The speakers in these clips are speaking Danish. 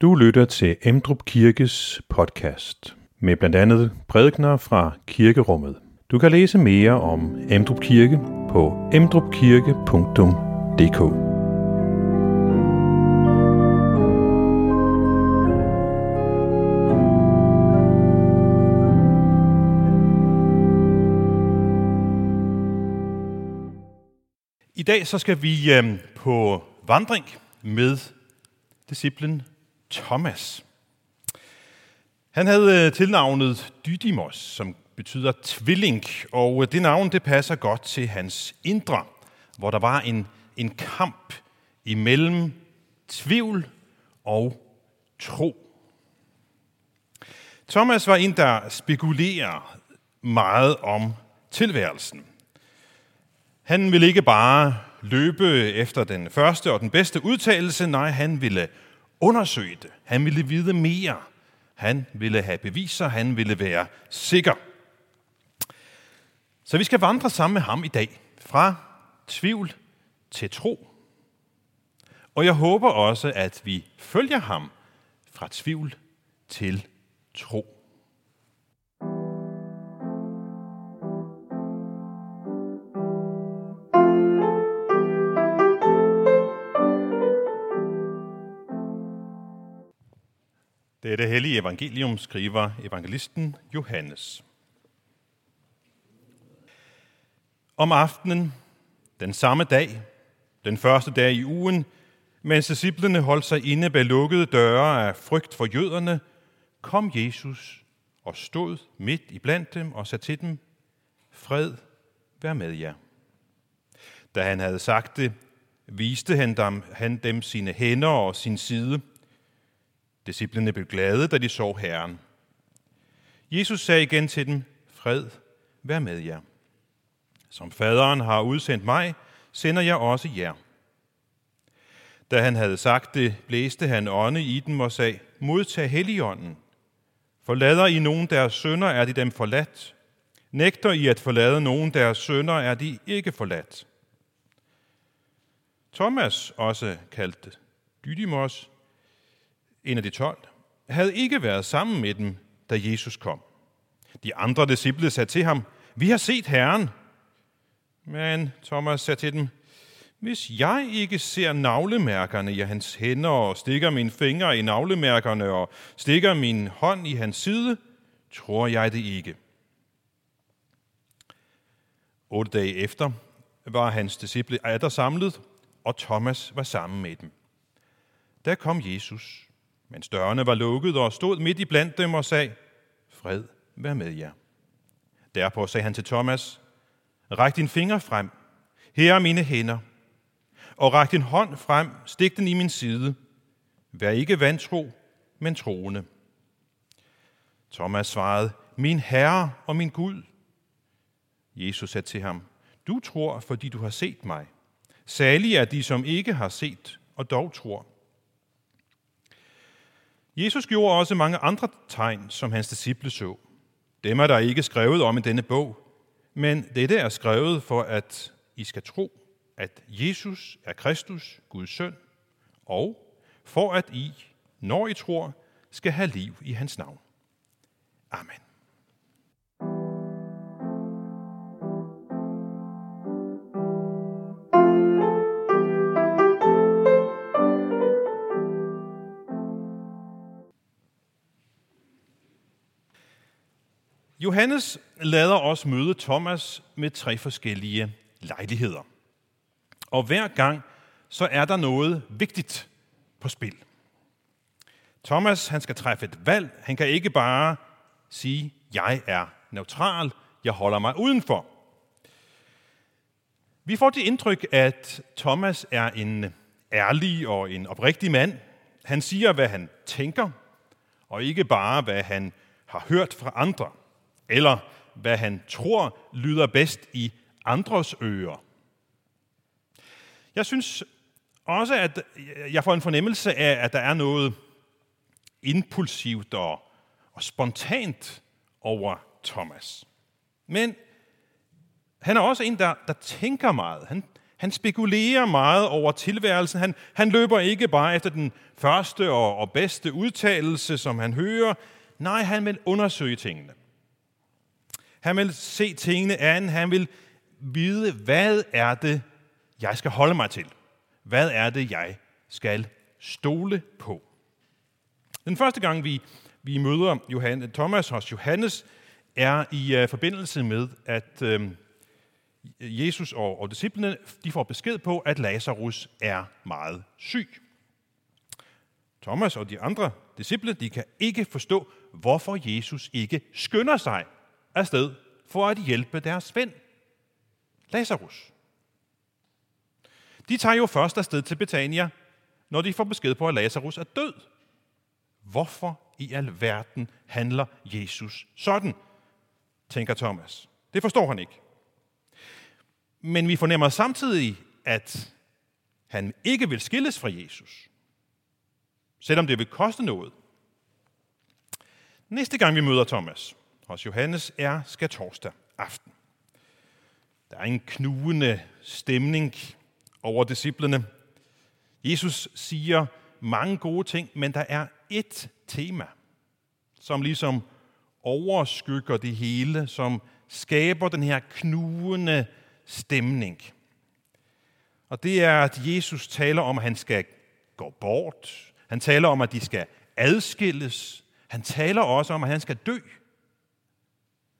Du lytter til Emdrup Kirkes podcast med blandt andet prædikner fra kirkerummet. Du kan læse mere om Emdrup Kirke på emdrupkirke.dk. I dag så skal vi øh, på vandring med disciplen Thomas. Han havde øh, tilnavnet Dydimos, som betyder tvilling, og øh, det navn det passer godt til hans indre, hvor der var en, en kamp imellem tvivl og tro. Thomas var en, der spekulerer meget om tilværelsen. Han ville ikke bare løbe efter den første og den bedste udtalelse, nej, han ville undersøge det. Han ville vide mere. Han ville have beviser. Han ville være sikker. Så vi skal vandre sammen med ham i dag. Fra tvivl til tro. Og jeg håber også, at vi følger ham fra tvivl til tro. Det er det hellige evangelium, skriver evangelisten Johannes. Om aftenen, den samme dag, den første dag i ugen, mens disciplene holdt sig inde bag lukkede døre af frygt for jøderne, kom Jesus og stod midt i blandt dem og sagde til dem, Fred, vær med jer. Da han havde sagt det, viste han dem, han dem sine hænder og sin side – Disciplene blev glade, da de så Herren. Jesus sagde igen til dem, fred, vær med jer. Som faderen har udsendt mig, sender jeg også jer. Da han havde sagt det, blæste han ånde i dem og sagde, modtag helligånden. Forlader I nogen deres sønder, er de dem forladt. Nægter I at forlade nogen deres sønder, er de ikke forladt. Thomas, også kaldt Dydymos, en af de tolv, havde ikke været sammen med dem, da Jesus kom. De andre disciple sagde til ham, vi har set Herren. Men Thomas sagde til dem, hvis jeg ikke ser navlemærkerne i hans hænder og stikker mine fingre i navlemærkerne og stikker min hånd i hans side, tror jeg det ikke. Otte dage efter var hans disciple atter samlet, og Thomas var sammen med dem. Der kom Jesus men dørene var lukket og stod midt i blandt dem og sagde, fred vær med jer. Derpå sagde han til Thomas, ræk din finger frem, her er mine hænder, og ræk din hånd frem, stik den i min side. Vær ikke vantro, men troende. Thomas svarede, min Herre og min Gud. Jesus sagde til ham, du tror, fordi du har set mig. Særlig er de, som ikke har set og dog tror. Jesus gjorde også mange andre tegn, som hans disciple så. Dem er der ikke skrevet om i denne bog, men dette er skrevet for, at I skal tro, at Jesus er Kristus, Guds søn, og for at I, når I tror, skal have liv i hans navn. Amen. Johannes lader os møde Thomas med tre forskellige lejligheder. Og hver gang så er der noget vigtigt på spil. Thomas han skal træffe et valg. Han kan ikke bare sige, jeg er neutral, jeg holder mig udenfor. Vi får det indtryk, at Thomas er en ærlig og en oprigtig mand. Han siger, hvad han tænker, og ikke bare, hvad han har hørt fra andre eller hvad han tror lyder bedst i andres ører. Jeg synes også, at jeg får en fornemmelse af, at der er noget impulsivt og, og spontant over Thomas. Men han er også en, der, der tænker meget. Han, Han spekulerer meget over tilværelsen. Han, han løber ikke bare efter den første og, og bedste udtalelse, som han hører. Nej, han vil undersøge tingene. Han vil se tingene an. Han vil vide, hvad er det, jeg skal holde mig til? Hvad er det, jeg skal stole på? Den første gang, vi, vi møder Johan, Thomas hos Johannes, er i uh, forbindelse med, at uh, Jesus og, og disciplene de får besked på, at Lazarus er meget syg. Thomas og de andre disciple de kan ikke forstå, hvorfor Jesus ikke skynder sig afsted for at hjælpe deres ven, Lazarus. De tager jo først afsted til Betania, når de får besked på, at Lazarus er død. Hvorfor i alverden handler Jesus sådan, tænker Thomas. Det forstår han ikke. Men vi fornemmer samtidig, at han ikke vil skilles fra Jesus, selvom det vil koste noget. Næste gang vi møder Thomas hos Johannes er skal torsdag aften. Der er en knugende stemning over disciplene. Jesus siger mange gode ting, men der er et tema, som ligesom overskygger det hele, som skaber den her knugende stemning. Og det er, at Jesus taler om, at han skal gå bort. Han taler om, at de skal adskilles. Han taler også om, at han skal dø.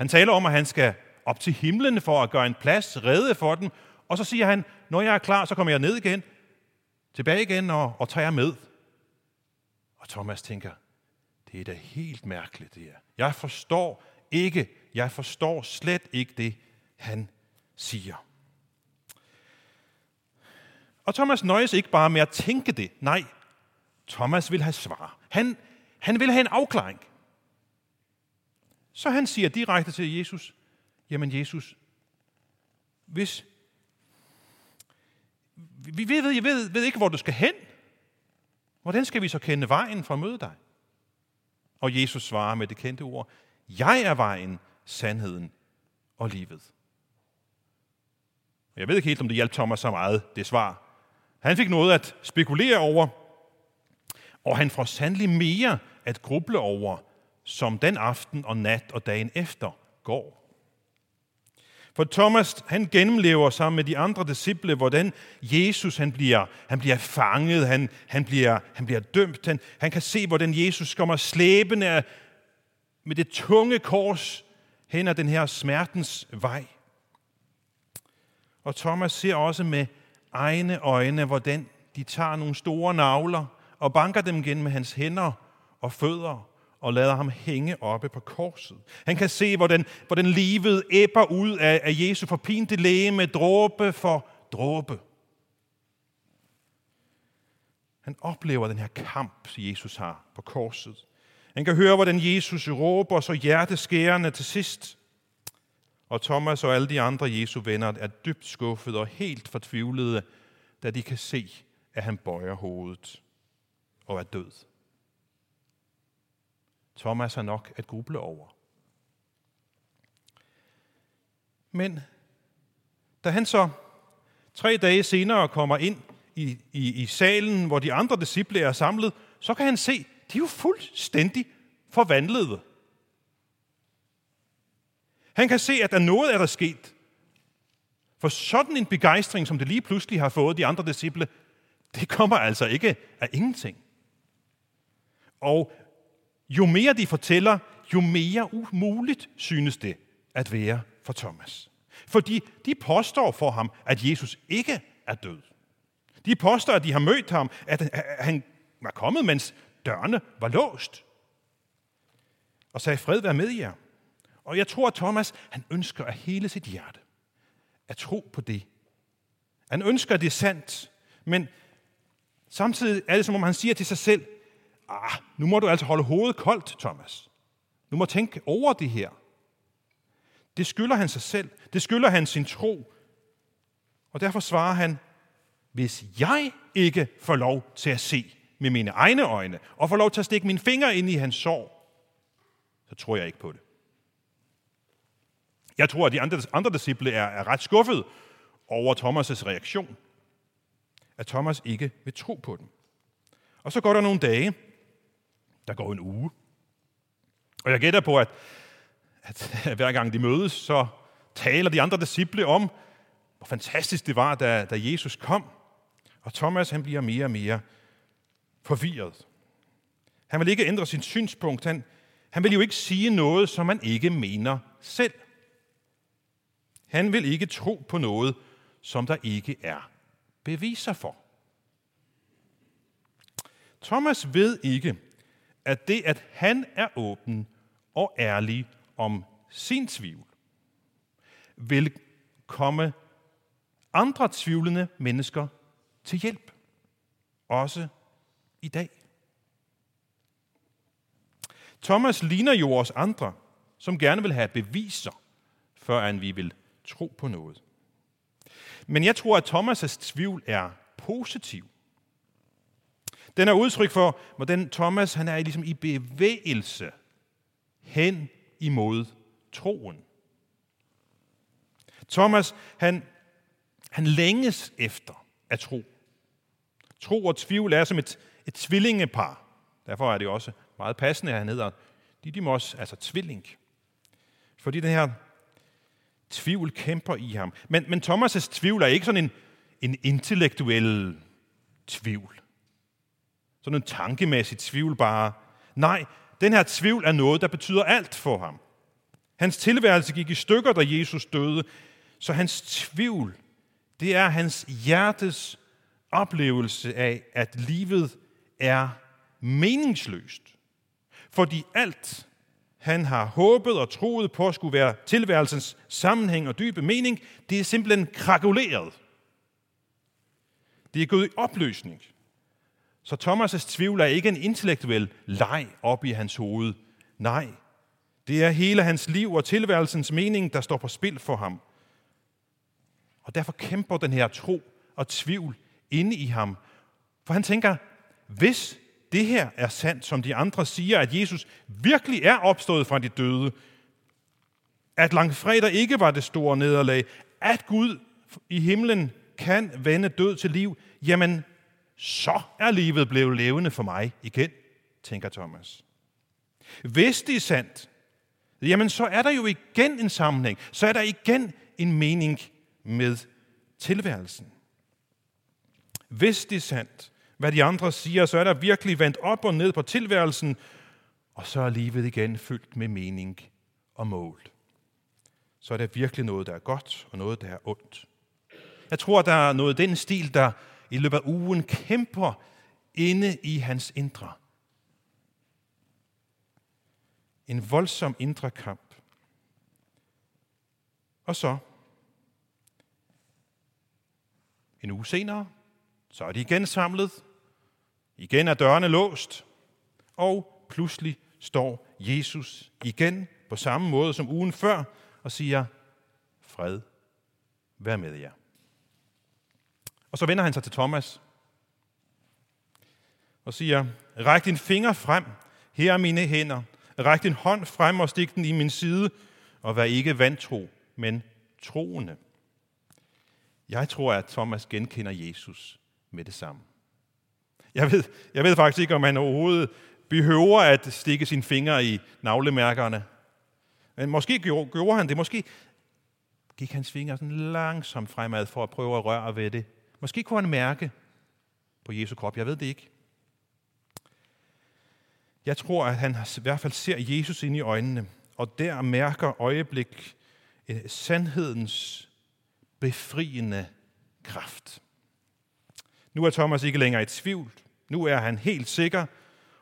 Han taler om, at han skal op til himlen for at gøre en plads, redde for dem. Og så siger han, når jeg er klar, så kommer jeg ned igen, tilbage igen og, og tager med. Og Thomas tænker, det er da helt mærkeligt det her. Jeg forstår ikke, jeg forstår slet ikke det, han siger. Og Thomas nøjes ikke bare med at tænke det. Nej, Thomas vil have svar. Han, han vil have en afklaring. Så han siger direkte til Jesus, jamen Jesus, hvis vi ved, jeg ved, ved ikke, hvor du skal hen, hvordan skal vi så kende vejen for at møde dig? Og Jesus svarer med det kendte ord, jeg er vejen, sandheden og livet. Jeg ved ikke helt, om det hjalp Thomas så meget, det svar. Han fik noget at spekulere over, og han får sandelig mere at gruble over, som den aften og nat og dagen efter går. For Thomas, han gennemlever sammen med de andre disciple, hvordan Jesus han bliver, han bliver fanget, han, han, bliver, han bliver dømt. Han, han kan se, hvordan Jesus kommer slæbende med det tunge kors hen ad den her smertens vej. Og Thomas ser også med egne øjne, hvordan de tager nogle store navler og banker dem igen med hans hænder og fødder og lader ham hænge oppe på korset. Han kan se, hvordan, hvordan livet æbber ud af, af Jesu forpinte læge dråbe for dråbe. Han oplever den her kamp, Jesus har på korset. Han kan høre, hvordan Jesus råber så hjerteskærende til sidst. Og Thomas og alle de andre Jesu venner er dybt skuffede og helt fortvivlede, da de kan se, at han bøjer hovedet og er død. Thomas er nok at gruble over. Men da han så tre dage senere kommer ind i, i, i salen, hvor de andre disciple er samlet, så kan han se, de er jo fuldstændig forvandlede. Han kan se, at der noget er der sket. For sådan en begejstring, som det lige pludselig har fået de andre disciple, det kommer altså ikke af ingenting. Og jo mere de fortæller, jo mere umuligt synes det at være for Thomas. Fordi de påstår for ham, at Jesus ikke er død. De påstår, at de har mødt ham, at han var kommet, mens dørene var låst. Og sagde, fred være med jer. Og jeg tror, at Thomas, han ønsker af hele sit hjerte at tro på det. Han ønsker, at det er sandt. Men samtidig er det, som om han siger til sig selv, ah, nu må du altså holde hovedet koldt, Thomas. Nu må tænke over det her. Det skylder han sig selv. Det skylder han sin tro. Og derfor svarer han, hvis jeg ikke får lov til at se med mine egne øjne, og får lov til at stikke mine fingre ind i hans sår, så tror jeg ikke på det. Jeg tror, at de andre, andre disciple er, er ret skuffet over Thomas' reaktion. At Thomas ikke vil tro på den. Og så går der nogle dage. Der går en uge. Og jeg gætter på, at, at hver gang de mødes, så taler de andre disciple om, hvor fantastisk det var, da, da Jesus kom. Og Thomas han bliver mere og mere forvirret. Han vil ikke ændre sin synspunkt. Han, han vil jo ikke sige noget, som man ikke mener selv. Han vil ikke tro på noget, som der ikke er beviser for. Thomas ved ikke, at det, at han er åben og ærlig om sin tvivl, vil komme andre tvivlende mennesker til hjælp. Også i dag. Thomas ligner jo os andre, som gerne vil have beviser, før vi vil tro på noget. Men jeg tror, at Thomas' tvivl er positiv. Den er udtryk for, hvordan Thomas han er ligesom i bevægelse hen imod troen. Thomas, han, han længes efter at tro. Tro og tvivl er som et, et tvillingepar. Derfor er det også meget passende, at han hedder Didymos, altså tvilling. Fordi den her tvivl kæmper i ham. Men, men Thomas' tvivl er ikke sådan en, en intellektuel tvivl. Sådan en tankemæssig tvivl bare. Nej, den her tvivl er noget, der betyder alt for ham. Hans tilværelse gik i stykker, da Jesus døde, så hans tvivl, det er hans hjertes oplevelse af, at livet er meningsløst. Fordi alt, han har håbet og troet på skulle være tilværelsens sammenhæng og dybe mening, det er simpelthen krakuleret. Det er gået i opløsning. Så Thomas' tvivl er ikke en intellektuel leg op i hans hoved. Nej, det er hele hans liv og tilværelsens mening, der står på spil for ham. Og derfor kæmper den her tro og tvivl inde i ham. For han tænker, hvis det her er sandt, som de andre siger, at Jesus virkelig er opstået fra de døde, at langfredag ikke var det store nederlag, at Gud i himlen kan vende død til liv, jamen så er livet blevet levende for mig igen, tænker Thomas. Hvis det er sandt, jamen så er der jo igen en sammenhæng, så er der igen en mening med tilværelsen. Hvis det er sandt, hvad de andre siger, så er der virkelig vendt op og ned på tilværelsen, og så er livet igen fyldt med mening og mål. Så er der virkelig noget, der er godt, og noget, der er ondt. Jeg tror, der er noget den stil, der i løbet af ugen kæmper inde i hans indre. En voldsom indre kamp. Og så, en uge senere, så er de igen samlet. Igen er dørene låst. Og pludselig står Jesus igen på samme måde som ugen før og siger, fred, vær med jer. Og så vender han sig til Thomas og siger, ræk din finger frem, her er mine hænder. Ræk din hånd frem og stik den i min side, og vær ikke vantro, men troende. Jeg tror, at Thomas genkender Jesus med det samme. Jeg ved, jeg ved faktisk ikke, om han overhovedet behøver at stikke sine fingre i navlemærkerne. Men måske gjorde, gjorde han det. Måske gik hans fingre sådan langsomt fremad for at prøve at røre ved det. Måske kunne han mærke på Jesu krop. Jeg ved det ikke. Jeg tror, at han i hvert fald ser Jesus ind i øjnene, og der mærker øjeblik eh, sandhedens befriende kraft. Nu er Thomas ikke længere i tvivl. Nu er han helt sikker.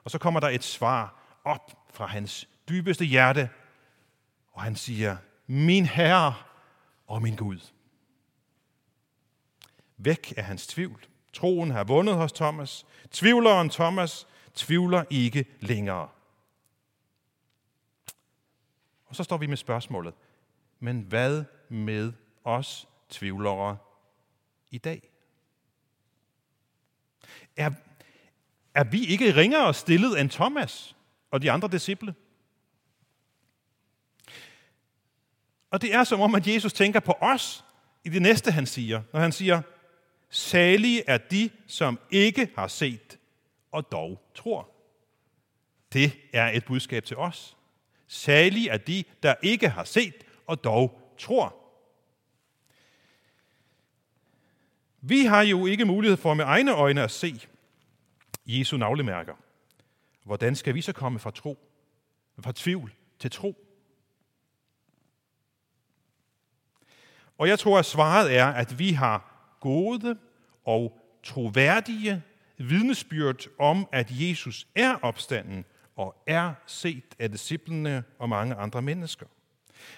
Og så kommer der et svar op fra hans dybeste hjerte. Og han siger, min Herre og min Gud. Væk er hans tvivl. Troen har vundet hos Thomas. Tvivleren Thomas tvivler ikke længere. Og så står vi med spørgsmålet, men hvad med os tvivlere i dag? Er, er vi ikke ringere stillet end Thomas og de andre disciple? Og det er som om, at Jesus tænker på os i det næste, han siger, når han siger, salige er de, som ikke har set og dog tror. Det er et budskab til os. Salige er de, der ikke har set og dog tror. Vi har jo ikke mulighed for med egne øjne at se Jesu navlemærker. Hvordan skal vi så komme fra tro, fra tvivl til tro? Og jeg tror, at svaret er, at vi har gode og troværdige vidnesbyrd om, at Jesus er opstanden og er set af disciplene og mange andre mennesker.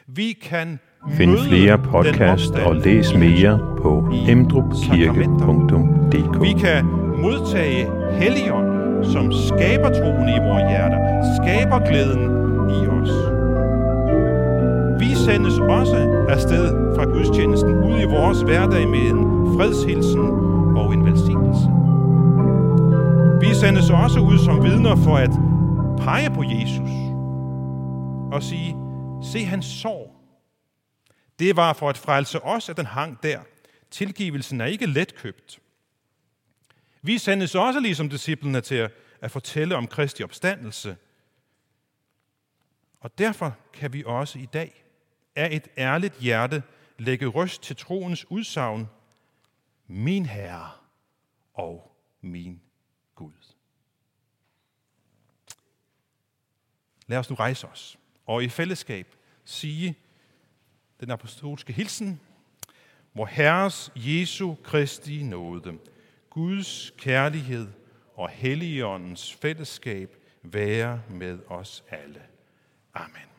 Vi kan Find flere podcast og læs mere på emdrupkirke.dk Vi kan modtage Helligånd, som skaber troen i vores hjerter, skaber glæden i os. Vi sendes også afsted fra gudstjenesten ud i vores hverdag med en fredshilsen og en velsignelse. Vi sendes også ud som vidner for at pege på Jesus og sige, se hans sorg. Det var for at frelse os, at den hang der. Tilgivelsen er ikke letkøbt. Vi sendes også ligesom disciplene til at, at fortælle om Kristi opstandelse. Og derfor kan vi også i dag af et ærligt hjerte lægge røst til troens udsagn, min Herre og min Gud. Lad os nu rejse os og i fællesskab sige den apostolske hilsen, hvor Herres Jesu Kristi nåde, Guds kærlighed og Helligåndens fællesskab være med os alle. Amen.